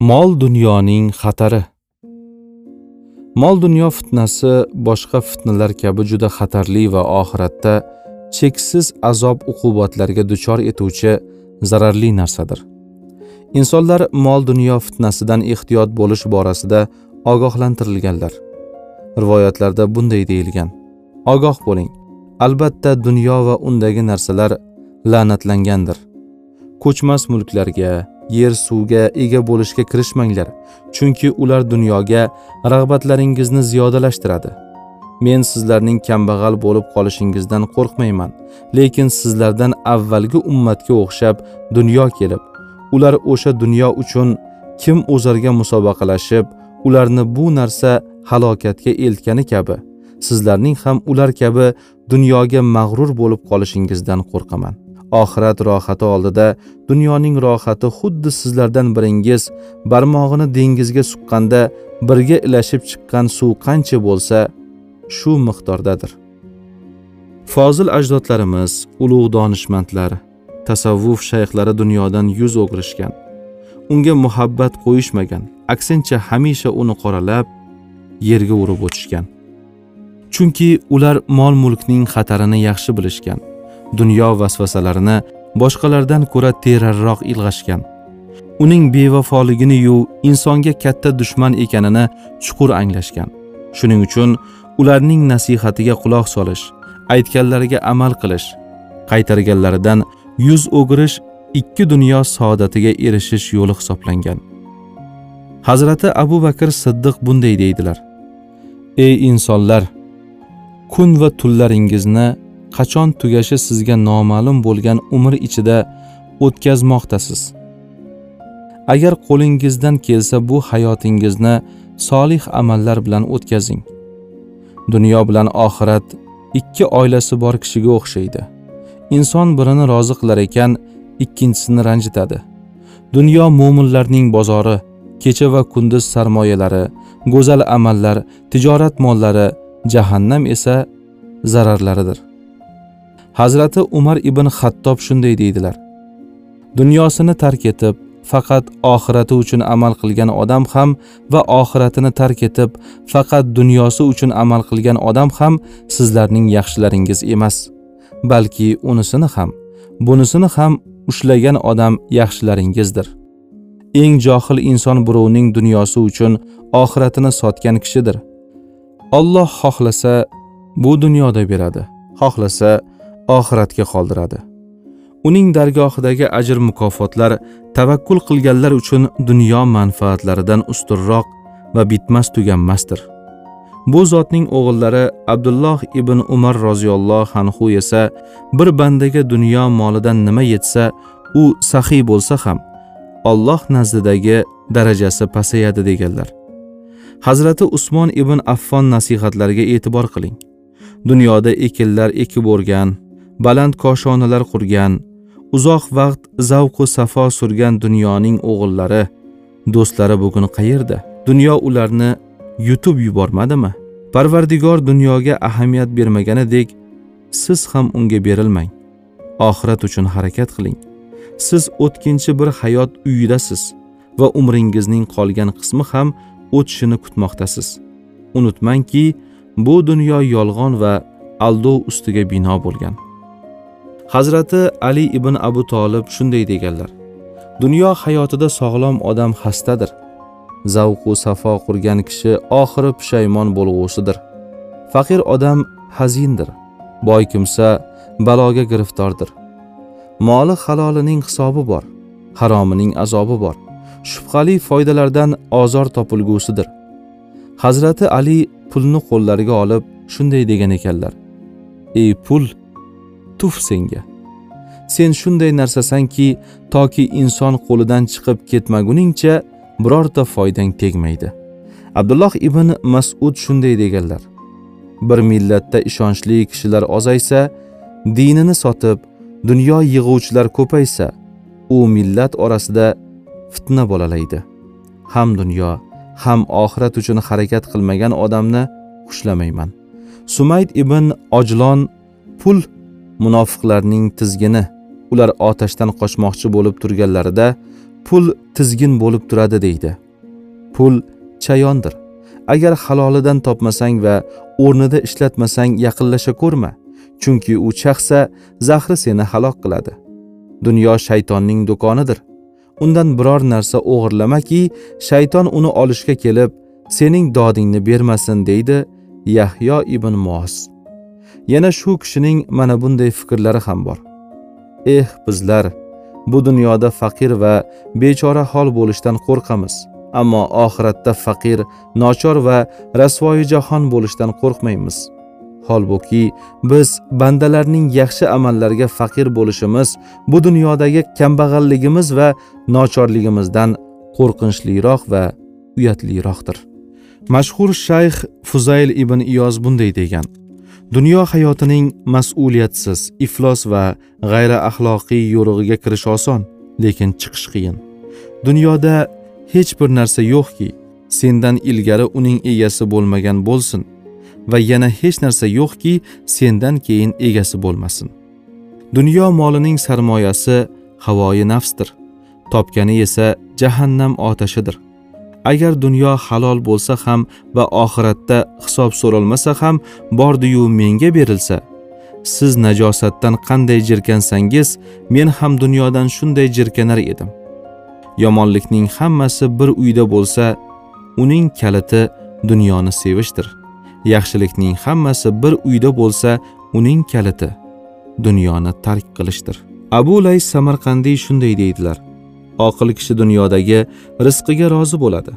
mol dunyoning xatari. Mol dunyo fitnasi boshqa fitnalar kabi juda xatarli va oxiratda cheksiz azob uqubatlarga duchor etuvchi zararli narsadir. Insonlar mol dunyo fitnasidan ehtiyot bo'lish borasida ogohlantirilganlar. Rivoyatlarda bunday deyilgan. Ogoh bo'ling. Albatta dunyo va undagi narsalar la'natlangandir. Ko'chmas mulklarga yer suvga ega bo'lishga kirishmanglar chunki ular dunyoga rag'batlaringizni ziyodalashtiradi. Men sizlarning kambag'al bo'lib qolishingizdan qo'rqmayman lekin sizlardan avvalgi ummatga o'xshab dunyo kelib ular o'sha dunyo uchun kim o'zarga musobaqalashib ularni bu narsa halokatga eltgani kabi sizlarning ham ular kabi dunyoga mag'rur bo'lib qolishingizdan qo'rqaman. Oxirat rohati oldida dunyoning rohati xuddi sizlardan biringiz barmog'ini dengizga suqqanda birga ilashib chiqqan suv qancha bo'lsa shu miqdordadir. Fozil ajdodlarimiz ulug' donishmandlar tasavvuf shayxlari dunyodan yuz o'girishgan. Unga muhabbat qo'yishmagan aksincha hamisha uni qoralab yerga urib o'tishgan. Chunki ular mol mulkning xatarini yaxshi bilishgan. Dunyo vasvasalarini boshqalardan ko'ra terarroq ilg'ashgan. Uning bevafoligini-yu insonga katta dushman ekanini chuqur anglashgan. Shuning uchun ularning nasihatiga quloq solish aytganlariga amal qilish qaytarganlaridan yuz o'girish ikki dunyo saodatiga erishish yo'li hisoblangan. Hazrati abu bakr siddiq bunday deydilar ey insonlar kun va tunlaringizni qachon tugashi sizga noma'lum bo'lgan umr ichida o'tkazmoqdasiz? Agar qo'lingizdan kelsa bu hayotingizni solih amallar bilan o'tkazing. Dunyo bilan oxirat ikki oilasi bor kishiga o'xshaydi. Inson birini rozi qilar ekan ikkinchisini ranjitadi. Dunyo mo'minlarning bozori kecha va kunduz sarmoyalari go'zal amallar tijorat mollari jahannam esa zararlaridir. Hazrati umar ibn xattob shunday deydilar. Dunyosini tark etib faqat oxirati uchun amal qilgan odam ham va oxiratini tark etib faqat dunyosi uchun amal qilgan odam ham sizlarning yaxshilaringiz emas balki unisini ham bunisini ham ushlagan odam yaxshilaringizdir. Eng johil inson birovning dunyosi uchun oxiratini sotgan kishidir. Alloh xohlasa bu dunyoda beradi xohlasa oxiratga qoldiradi. Uning dargohidagi ajr mukofotlar tavakkul qilganlar uchun dunyo manfaatlaridan ustunroq va bitmas tuganmasdir. Bu zotning o'g'illari abdulloh ibn umar roziyallohu anhu esa bir bandaga dunyo molidan nima yetsa u saxiy bo'lsa ham Alloh nazdidagi darajasi pasayadi deganlar. Hazrati usmon ibn affon nasihatlariga e'tibor qiling. Dunyoda ekinlar ekib o'rgan baland koshonalar qurgan uzoq vaqt zavqu safo surgan dunyoning o'g'illari do'stlari bugun qayerda? Dunyo ularni yutib yubormadimi? Parvardigor dunyoga ahamiyat bermaganidek siz ham unga berilmang. Oxirat uchun harakat qiling. Siz o'tkinchi bir hayot uyidasiz va umringizning qolgan qismi ham o'tishini kutmoqdasiz. Unutmangki bu dunyo yolg'on va aldov ustiga bino bo'lgan. Hazrati ali ibn abu tolib shunday deganlar. Dunyo hayotida sog'lom odam xastadir. Zavqu safo qurgan kishi oxiri pushaymon bo'lg'usidir faqir odam hazindir. Boy kimsa baloga giriftordir. Moli halolining hisobi bor haromining azobi bor. Shubhali foydalardan ozor topilgusidir. Hazrati ali pulni qo'llariga olib shunday degan ekanlar. Ey pul tuf senga. Sen shunday narsasanki toki inson qo'lidan chiqib ketmaguningcha birorta foydang tegmaydi. Abdulloh ibn masud shunday deganlar. Bir millatda ishonchli kishilar ozaysa dinini sotib dunyo yig'uvchilar ko'paysa u millat orasida fitna bolalaydi. Ham dunyo ham oxirat uchun harakat qilmagan odamni xushlamayman sumayd ibn ojlon pul munofiqlarning tizgini ular otashdan qochmoqchi bo'lib turganlarida pul tizgin bo'lib turadi deydi. Pul chayondir. Agar halolidan topmasang va o'rnida ishlatmasang yaqinlasha ko'rma chunki u chaqsa zahri seni halok qiladi. Dunyo shaytonning do'konidir. Undan biror narsa o'g'irlamaki shayton uni olishga kelib sening dodingni bermasin deydi yahyo ibn mos yana shu kishining mana bunday fikrlari ham bor. Eh bizlar bu dunyoda faqir va bechora hol bo'lishdan qo'rqamiz. Ammo oxiratda faqir nochor va rasvoyi jahon bo'lishdan qo'rqmaymiz. Holbuki biz bandalarning yaxshi amallarga faqir bo'lishimiz bu dunyodagi kambag'alligimiz va nochorligimizdan qo'rqinchliroq va uyatliroqdir. Mashhur shayx fuzayl ibn iyoz bunday degan dunyo hayotining mas'uliyatsiz iflos va g'ayri axloqiy yo'rig'iga kirish oson lekin chiqish qiyin. Dunyoda hech bir narsa yo'qki sendan ilgari uning egasi bo'lmagan bo'lsin va yana hech narsa yo'qki sendan keyin egasi bo'lmasin. Dunyo molining sarmoyasi havoyi nafsdir topgani esa jahannam otashidir. Agar dunyo halol bo'lsa ham va oxiratda hisob so'ralmasa ham bordiyu menga berilsa siz najosatdan qanday jirkansangiz men ham dunyodan shunday jirkanar edim. Yomonlikning hammasi bir uyda bo'lsa uning kaliti dunyoni sevishdir. Yaxshilikning hammasi bir uyda bo'lsa uning kaliti dunyoni tark qilishdir. Abu lay samarqandiy shunday deydilar. Oqil kishi dunyodagi rizqiga rozi bo'ladi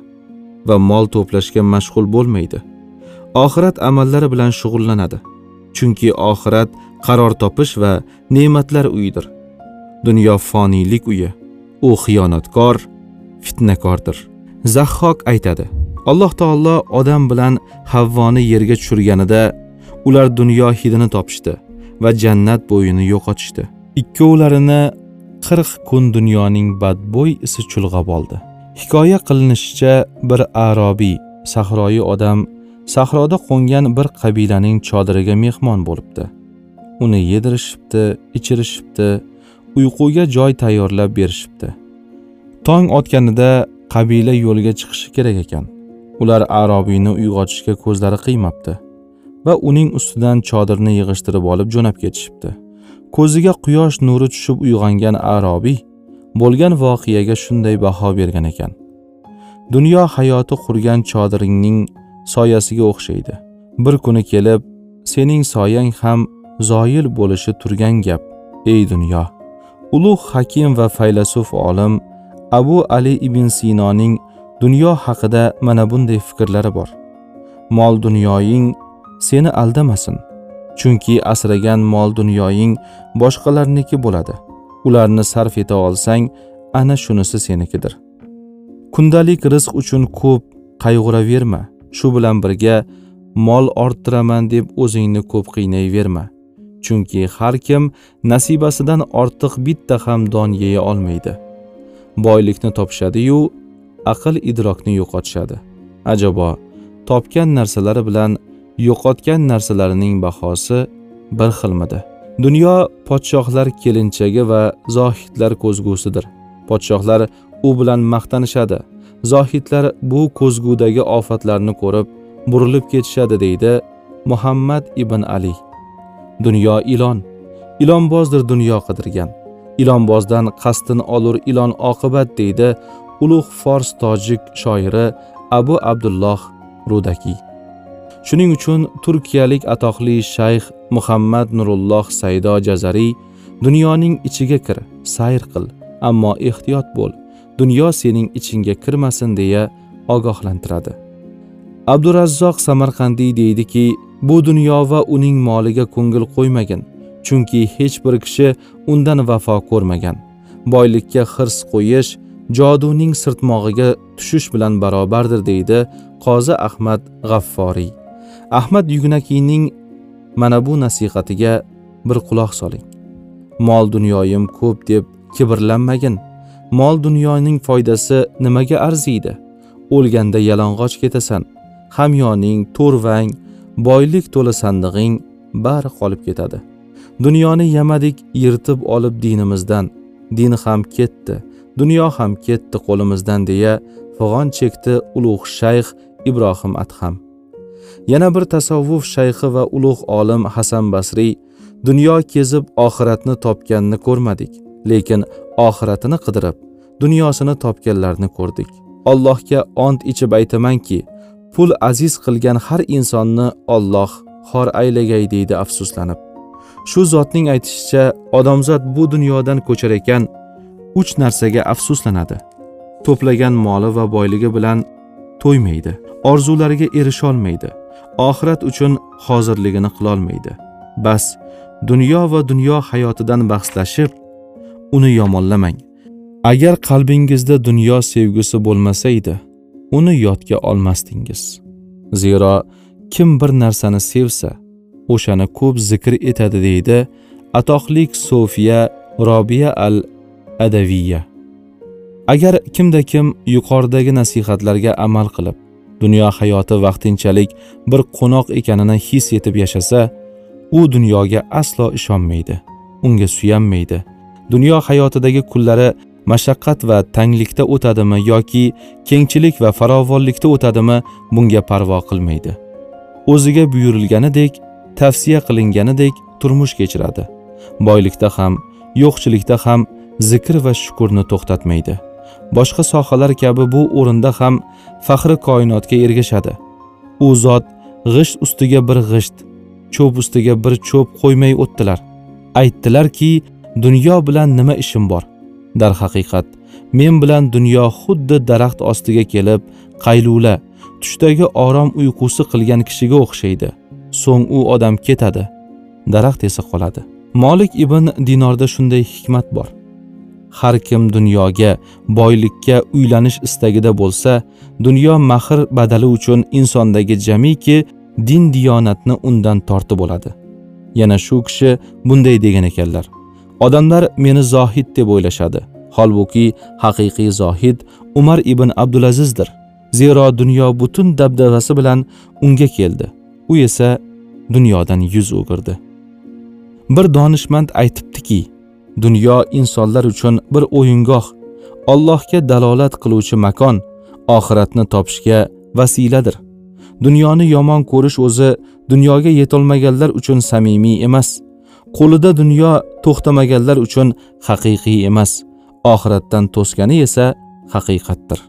va mol to'plashga mashg'ul bo'lmaydi. Oxirat amallari bilan shug'ullanadi chunki oxirat qaror topish va ne'matlar uyidir. Dunyo foniylik uyi u xiyonatkor fitnakordir. Zahhok aytadi alloh taolo odam bilan havvoni yerga tushirganida ular dunyo hidini topishdi va jannat bo'yini yo'qotishdi. Ikkovlarini qirq kun dunyoning badbo'y isi chulg'ab oldi hikoya qilinishicha bir arobiy sahroyi odam sahroda qo'ngan bir qabilaning chodiriga mehmon bo'libdi. Uni yedirishibdi ichirishibdi uyquga joy tayyorlab berishibdi. Tong otganida qabila yo'lga chiqishi kerak ekan. Ular arobiyni uyg'otishga ko'zlari qiymabdi va uning ustidan chodirni yig'ishtirib olib jo'nab ketishibdi. Ko'ziga quyosh nuri tushib uyg'ongan arobiy bo'lgan voqeaga shunday baho bergan ekan. Dunyo hayoti qurgan chodiringning soyasiga o'xshaydi. Bir kuni kelib sening soyang ham zoyil bo'lishi turgan gap ey dunyo. Ulug' hakim va faylasuf olim abu ali ibn sinoning dunyo haqida mana bunday fikrlari bor. Mol dunyoying seni aldamasin. Chunki asragan mol dunyoying boshqalarniki bo'ladi. Ularni sarf eta olsang ana shunisi senikidir. Kundalik rizq uchun ko'p qayg'uraverma. Shu bilan birga mol orttiraman deb o'zingni ko'p qiynayverma. Chunki har kim nasibasidan ortiq bitta ham don yeya olmaydi. Boylikni topishadi-yu aql idrokni yo'qotishadi. Ajabo topgan narsalari bilan yo'qotgan narsalarining bahosi bir xilmidi. Dunyo podshohlar kelinchagi va zohidlar ko'zgusidir. Podshohlar u bilan maqtanishadi. Zohidlar bu ko'zgudagi ofatlarni ko'rib burilib ketishadi deydi muhammad ibn ali. Dunyo ilon. Ilonbozdir dunyo qidirgan. Ilonbozdan qasdin olur ilon oqibat deydi ulug' fors tojik shoiri abu abdulloh rudakiy shuning uchun turkiyalik atoqli shayx muhammad nurulloh saydo jazariy dunyoning ichiga kir sayr qil ammo ehtiyot bo'l dunyo sening ichingga kirmasin deya ogohlantiradi. Abdurazzoq samarqandiy deydiki bu dunyo va uning moliga ko'ngil qo'ymagin chunki hech bir kishi undan vafo ko'rmagan. Boylikka hirs qo'yish joduning sirtmog'iga tushish bilan barobardir deydi qozi ahmad g'afforiy. Ahmad yugnakiyning mana bu nasihatiga bir quloq soling. Mol dunyoyim ko'p deb kibrlanmagin. Mol dunyoning foydasi nimaga arziydi? O'lganda yalang'och ketasan. Hamyoning to'rvang boylik to'la sandig'ing bari qolib ketadi. Dunyoni yamadik yirtib olib dinimizdan. Din ham ketdi dunyo ham ketdi qo'limizdan deya fig'on chekdi ulug' shayx ibrohim adham. Yana bir tasavvuf shayxi va ulug' olim hasan basriy dunyo kezib oxiratni topganini ko'rmadik lekin oxiratini qidirib dunyosini topganlarni ko'rdik. Allohga ont ichib aytamanki pul aziz qilgan har insonni olloh xor aylagay deydi afsuslanib. Shu zotning aytishicha odamzod bu dunyodan ko'char ekan uch narsaga afsuslanadi. To'plagan moli va boyligi bilan to'ymaydi orzulariga erisholmaydi. Oxirat uchun hozirligini qilolmaydi. Bas dunyo va dunyo hayotidan bahslashib uni yomonlamang. Agar qalbingizda dunyo sevgisi bo'lmasa edi uni yodga olmasdingiz. Zero kim bir narsani sevsa o'shani ko'p zikr etadi deydi atoqlik sofiya robiya al adaviya agar kimda kim yuqoridagi nasihatlarga amal qilib dunyo hayoti vaqtinchalik bir qo'noq ekanini his etib yashasa u dunyoga aslo ishonmaydi unga suyanmaydi. Dunyo hayotidagi kunlari mashaqqat va tanglikda o'tadimi yoki kengchilik va farovonlikda o'tadimi bunga parvo qilmaydi. O'ziga buyurilganidek tavsiya qilinganidek turmush kechiradi. Boylikda ham yo'qchilikda ham zikr va shukurni to'xtatmaydi. Boshqa sohalar kabi bu o'rinda ham faxri koinotga ergashadi. U zot g'isht ustiga bir g'isht cho'p ustiga bir cho'p qo'ymay o'tdilar. Aytdilarki dunyo bilan nima ishim bor? Darhaqiqat men bilan dunyo xuddi daraxt ostiga kelib qaylula tushdagi orom uyqusi qilgan kishiga o'xshaydi. So'ng u odam ketadi. Daraxt esa qoladi. Molik ibn dinorda shunday hikmat bor. Har kim dunyoga boylikka uylanish istagida bo'lsa dunyo mahr badali uchun insondagi jamiki din diyonatni undan tortib oladi. Yana shu kishi bunday degan ekanlar. Odamlar meni zohid deb o'ylashadi. Holbuki haqiqiy zohid umar ibn abdulazizdir. Zero dunyo butun dabdabasi bilan unga keldi. U esa dunyodan yuz o'girdi. Bir donishmand aytibdiki dunyo insonlar uchun bir o'yingoh allohga dalolat qiluvchi makon oxiratni topishga vasiladir. Dunyoni yomon ko'rish o'zi dunyoga yetolmaganlar uchun samimiy emas qo'lida dunyo to'xtamaganlar uchun haqiqiy emas oxiratdan to'sgani esa haqiqatdir.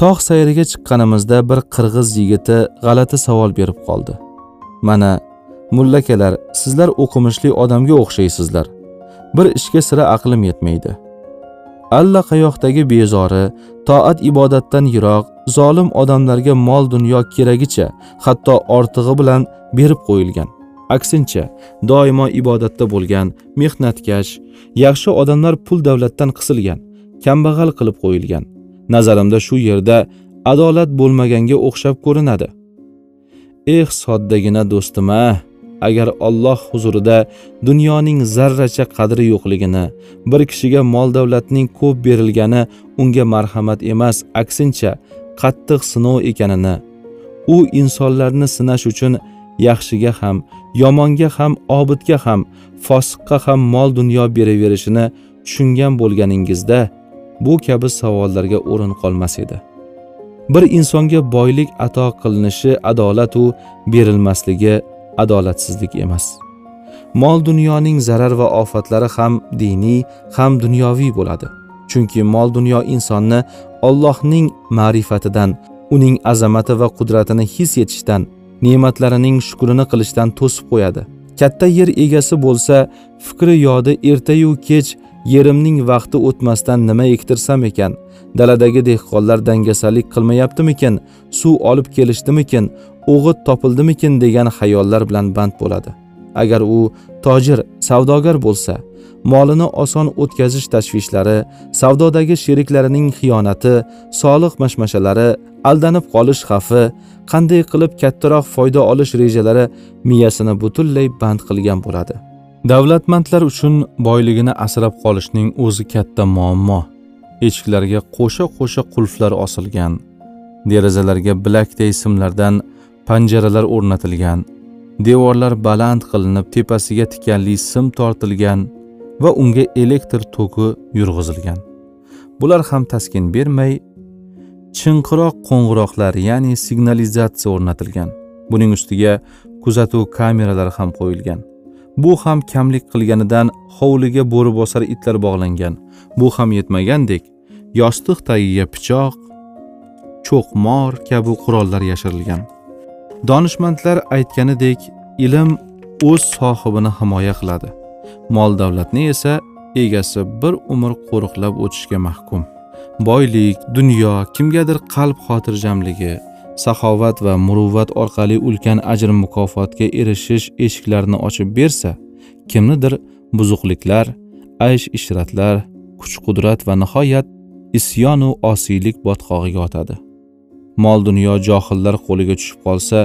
Tog' sayriga chiqqanimizda bir qirg'iz yigiti g'alati savol berib qoldi. Mana mullakalar sizlar o'qimishli odamga o'xshaysizlar. Bir ishga sira aqlim yetmaydi. Allaqayoqdagi bezori toat ibodatdan yiroq zolim odamlarga mol dunyo keragicha hatto ortig'i bilan berib qo'yilgan. Aksincha doimo ibodatda bo'lgan mehnatkash yaxshi odamlar pul davlatdan qisilgan kambag'al qilib qo'yilgan. Nazarimda shu yerda adolat bo'lmaganga o'xshab ko'rinadi. Eh soddagina do'stim a agar Alloh huzurida dunyoning zarracha qadri yo'qligini, bir kishiga mol davlatning ko'p berilgani unga marhamat emas, aksincha qattiq sinov ekanini, u insonlarni sinash uchun yaxshiga ham, yomonga ham, obidga ham, fosiqqa ham mol dunyo beraverishini tushungan bo'lganingizda bu kabi savollarga o'rin qolmas edi. Bir insonga boylik ato qilinishi adolat u berilmasligi adolatsizlik emas. Mol dunyoning zarar va ofatlari ham diniy ham dunyoviy bo'ladi. Chunki mol dunyo insonni Allohning ma'rifatidan uning azamati va qudratini his etishdan ne'matlarining shukrini qilishdan to'sib qo'yadi. Katta yer egasi bo'lsa fikri yodi ertayu kech yerimning vaqti o'tmasdan nima ektirsam ekan? Daladagi dehqonlar dangasalik qilmayaptimikin? Suv olib kelishdimikin? O'g'it topildimikin degan xayollar bilan band bo'ladi. Agar u tojir savdogar bo'lsa molini oson o'tkazish tashvishlari savdodagi sheriklarining xiyonati soliq mashmashalari aldanib qolish xavfi qanday qilib kattaroq foyda olish rejalari miyasini butunlay band qilgan bo'ladi. Davlatmandlar uchun boyligini asrab qolishning o'zi katta muammo. Eshiklarga qo'sha qo'sha qulflar osilgan derazalarga bilakday simlardan panjaralar o'rnatilgan devorlar baland qilinib tepasiga tikanli sim tortilgan va unga elektr toki yurg'izilgan. Bular ham taskin bermay chinqiroq qo'ng'iroqlar ya'ni signalizatsiya o'rnatilgan. Buning ustiga kuzatuv kameralari ham qo'yilgan. Bu ham kamlik qilganidan hovliga bo'ribosar itlar bog'langan. Bu ham yetmagandek yostiq tagiga pichoq cho'qmor kabi qurollar yashirilgan. Donishmandlar aytganidek ilm o'z sohibini himoya qiladi. Mol davlatni esa egasi bir umr qo'riqlab o'tishga mahkum. Boylik dunyo kimgadir qalb xotirjamligi saxovat va muruvvat orqali ulkan ajr mukofotga erishish eshiklarini ochib bersa kimnidir buzuqliklar aysh ishratlar kuch qudrat va nihoyat isyonu osiylik botqog'iga otadi. Mol dunyo johillar qo'liga tushib qolsa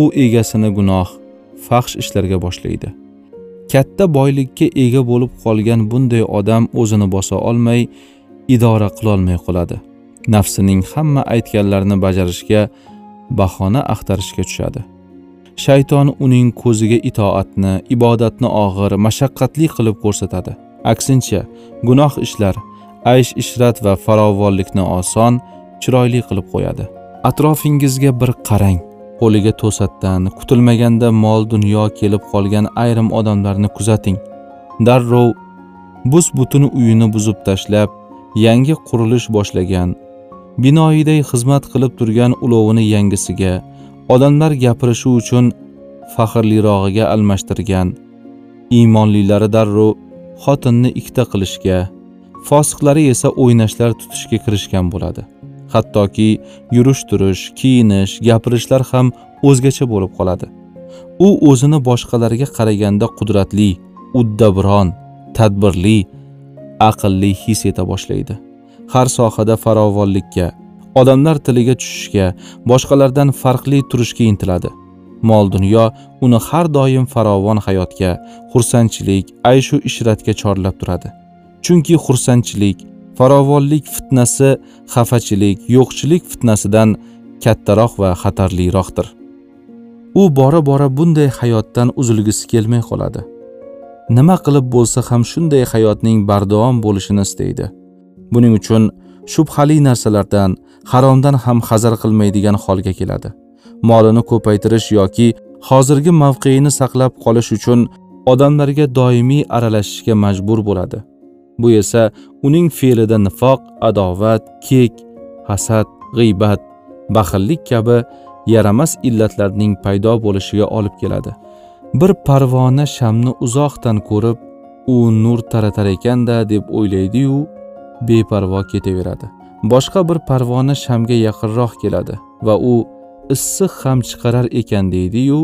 u egasini gunoh faxsh ishlarga boshlaydi. Katta boylikka ega bo'lib qolgan bunday odam o'zini bosa olmay idora qilolmay qoladi. Nafsining hamma aytganlarini bajarishga bahona axtarishga tushadi. Shayton uning ko'ziga itoatni ibodatni og'ir mashaqqatli qilib ko'rsatadi. Aksincha gunoh ishlar aysh ishrat va farovonlikni oson chiroyli qilib qo'yadi. Atrofingizga bir qarang. Qo'liga to'satdan kutilmaganda mol dunyo kelib qolgan ayrim odamlarni kuzating. Darrov bus butun uyini buzib tashlab yangi qurilish boshlagan binoyiday xizmat qilib turgan ulovini yangisiga odamlar gapirishi uchun faxrlirog'iga almashtirgan. Iymonlilari darrov xotinni ikkita qilishga fosiqlari esa o'ynashlar tutishga kirishgan bo'ladi. Hattoki yurish turish kiyinish gapirishlar ham o'zgacha bo'lib qoladi. U o'zini boshqalarga qaraganda qudratli uddaburon tadbirli aqlli his eta boshlaydi. Har sohada farovonlikka odamlar tiliga tushishga boshqalardan farqli turishga intiladi. Mol dunyo uni har doim farovon hayotga xursandchilik ayshu ishratga chorlab turadi. Chunki xursandchilik farovonlik fitnasi xafachilik yo'qchilik fitnasidan kattaroq va xatarliroqdir. U bora bora bunday hayotdan uzilgisi kelmay qoladi. Nima qilib bo'lsa ham shunday hayotning bardavom bo'lishini istaydi. Buning uchun shubhali narsalardan haromdan ham hazar qilmaydigan holga keladi. Molini ko'paytirish yoki hozirgi mavqeini saqlab qolish uchun odamlarga doimiy aralashishga majbur bo'ladi. Bu esa uning fe'lida nifoq adovat kek hasad g'iybat baxillik kabi yaramas illatlarning paydo bo'lishiga olib keladi. Bir parvona shamni uzoqdan ko'rib u nur taratar ekanda deb o'ylaydi-yu beparvo ketaveradi. Boshqa bir parvona shamga yaqinroq keladi va u issiq ham chiqarar ekan deydi-yu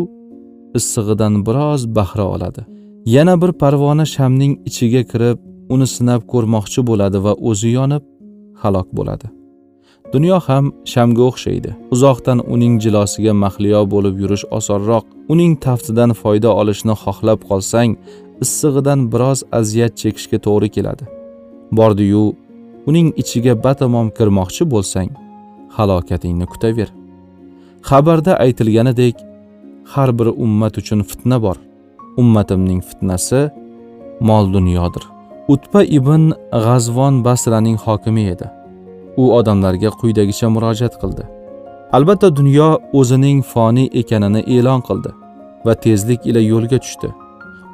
issig'idan biroz bahra oladi. Yana bir parvona shamning ichiga kirib uni sinab ko'rmoqchi bo'ladi va o'zi yonib halok bo'ladi. Dunyo ham shamga o'xshaydi. Uzoqdan uning jilosiga mahliyo bo'lib yurish osonroq. Uning taftidan foyda olishni xohlab qolsang issig'idan biroz aziyat chekishga to'g'ri keladi. Bordiyu uning ichiga batamom kirmoqchi bo'lsang halokatingni kutaver. Xabarda aytilganidek har bir ummat uchun fitna bor. Ummatimning fitnasi mol dunyodir. Utba ibn g'azvon basraning hokimi edi. U odamlarga quyidagicha murojaat qildi. Albatta dunyo o'zining foniy ekanini e'lon qildi va tezlik ila yo'lga tushdi.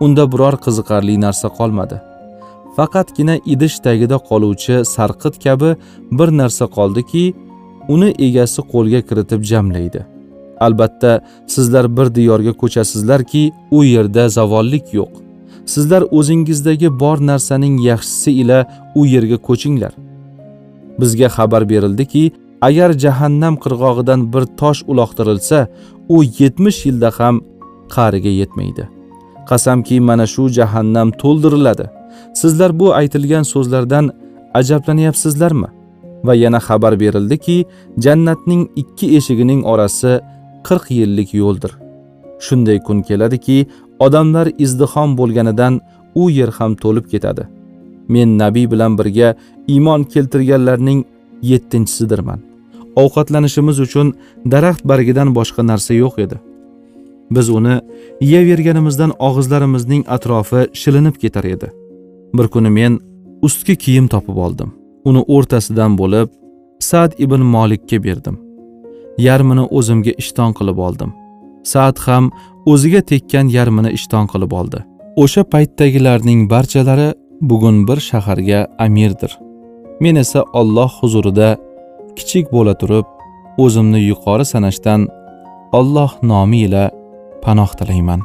Unda biror qiziqarli narsa qolmadi. Faqatgina idish tagida qoluvchi sarqit kabi bir narsa qoldiki uni egasi qo'lga kiritib jamlaydi. Albatta sizlar bir diyorga ko'chasizlarki u yerda zavollik yo'q. Sizlar o'zingizdagi bor narsaning yaxshisi ila u yerga ko'chinglar. Bizga xabar berildiki agar jahannam qirg'og'idan bir tosh uloqtirilsa u yetmish yilda ham qa'riga yetmaydi. Qasamki mana shu jahannam to'ldiriladi. Sizlar bu aytilgan so'zlardan ajablanyapsizlarmi? Va yana xabar berildiki jannatning ikki eshigining orasi qirq yillik yo'ldir. Shunday kun keladiki odamlar izdihom bo'lganidan u yer ham to'lib ketadi. Men nabiy bilan birga iymon keltirganlarning yettinchisidirman. Ovqatlanishimiz uchun daraxt bargidan boshqa narsa yo'q edi. Biz uni yeyaverganimizdan og'izlarimizning atrofi shilinib ketar edi. Bir kuni men ustki kiyim topib oldim. Uni o'rtasidan bo'lib sad ibn molikka berdim. Yarmini o'zimga ishton qilib oldim. Saat ham o'ziga tekkan yarmini ishton qilib oldi. O'sha paytdagilarning barchalari bugun bir shaharga amirdir. Men esa olloh huzurida kichik bo'la turib o'zimni yuqori sanashdan olloh nomi ila panoh tilayman.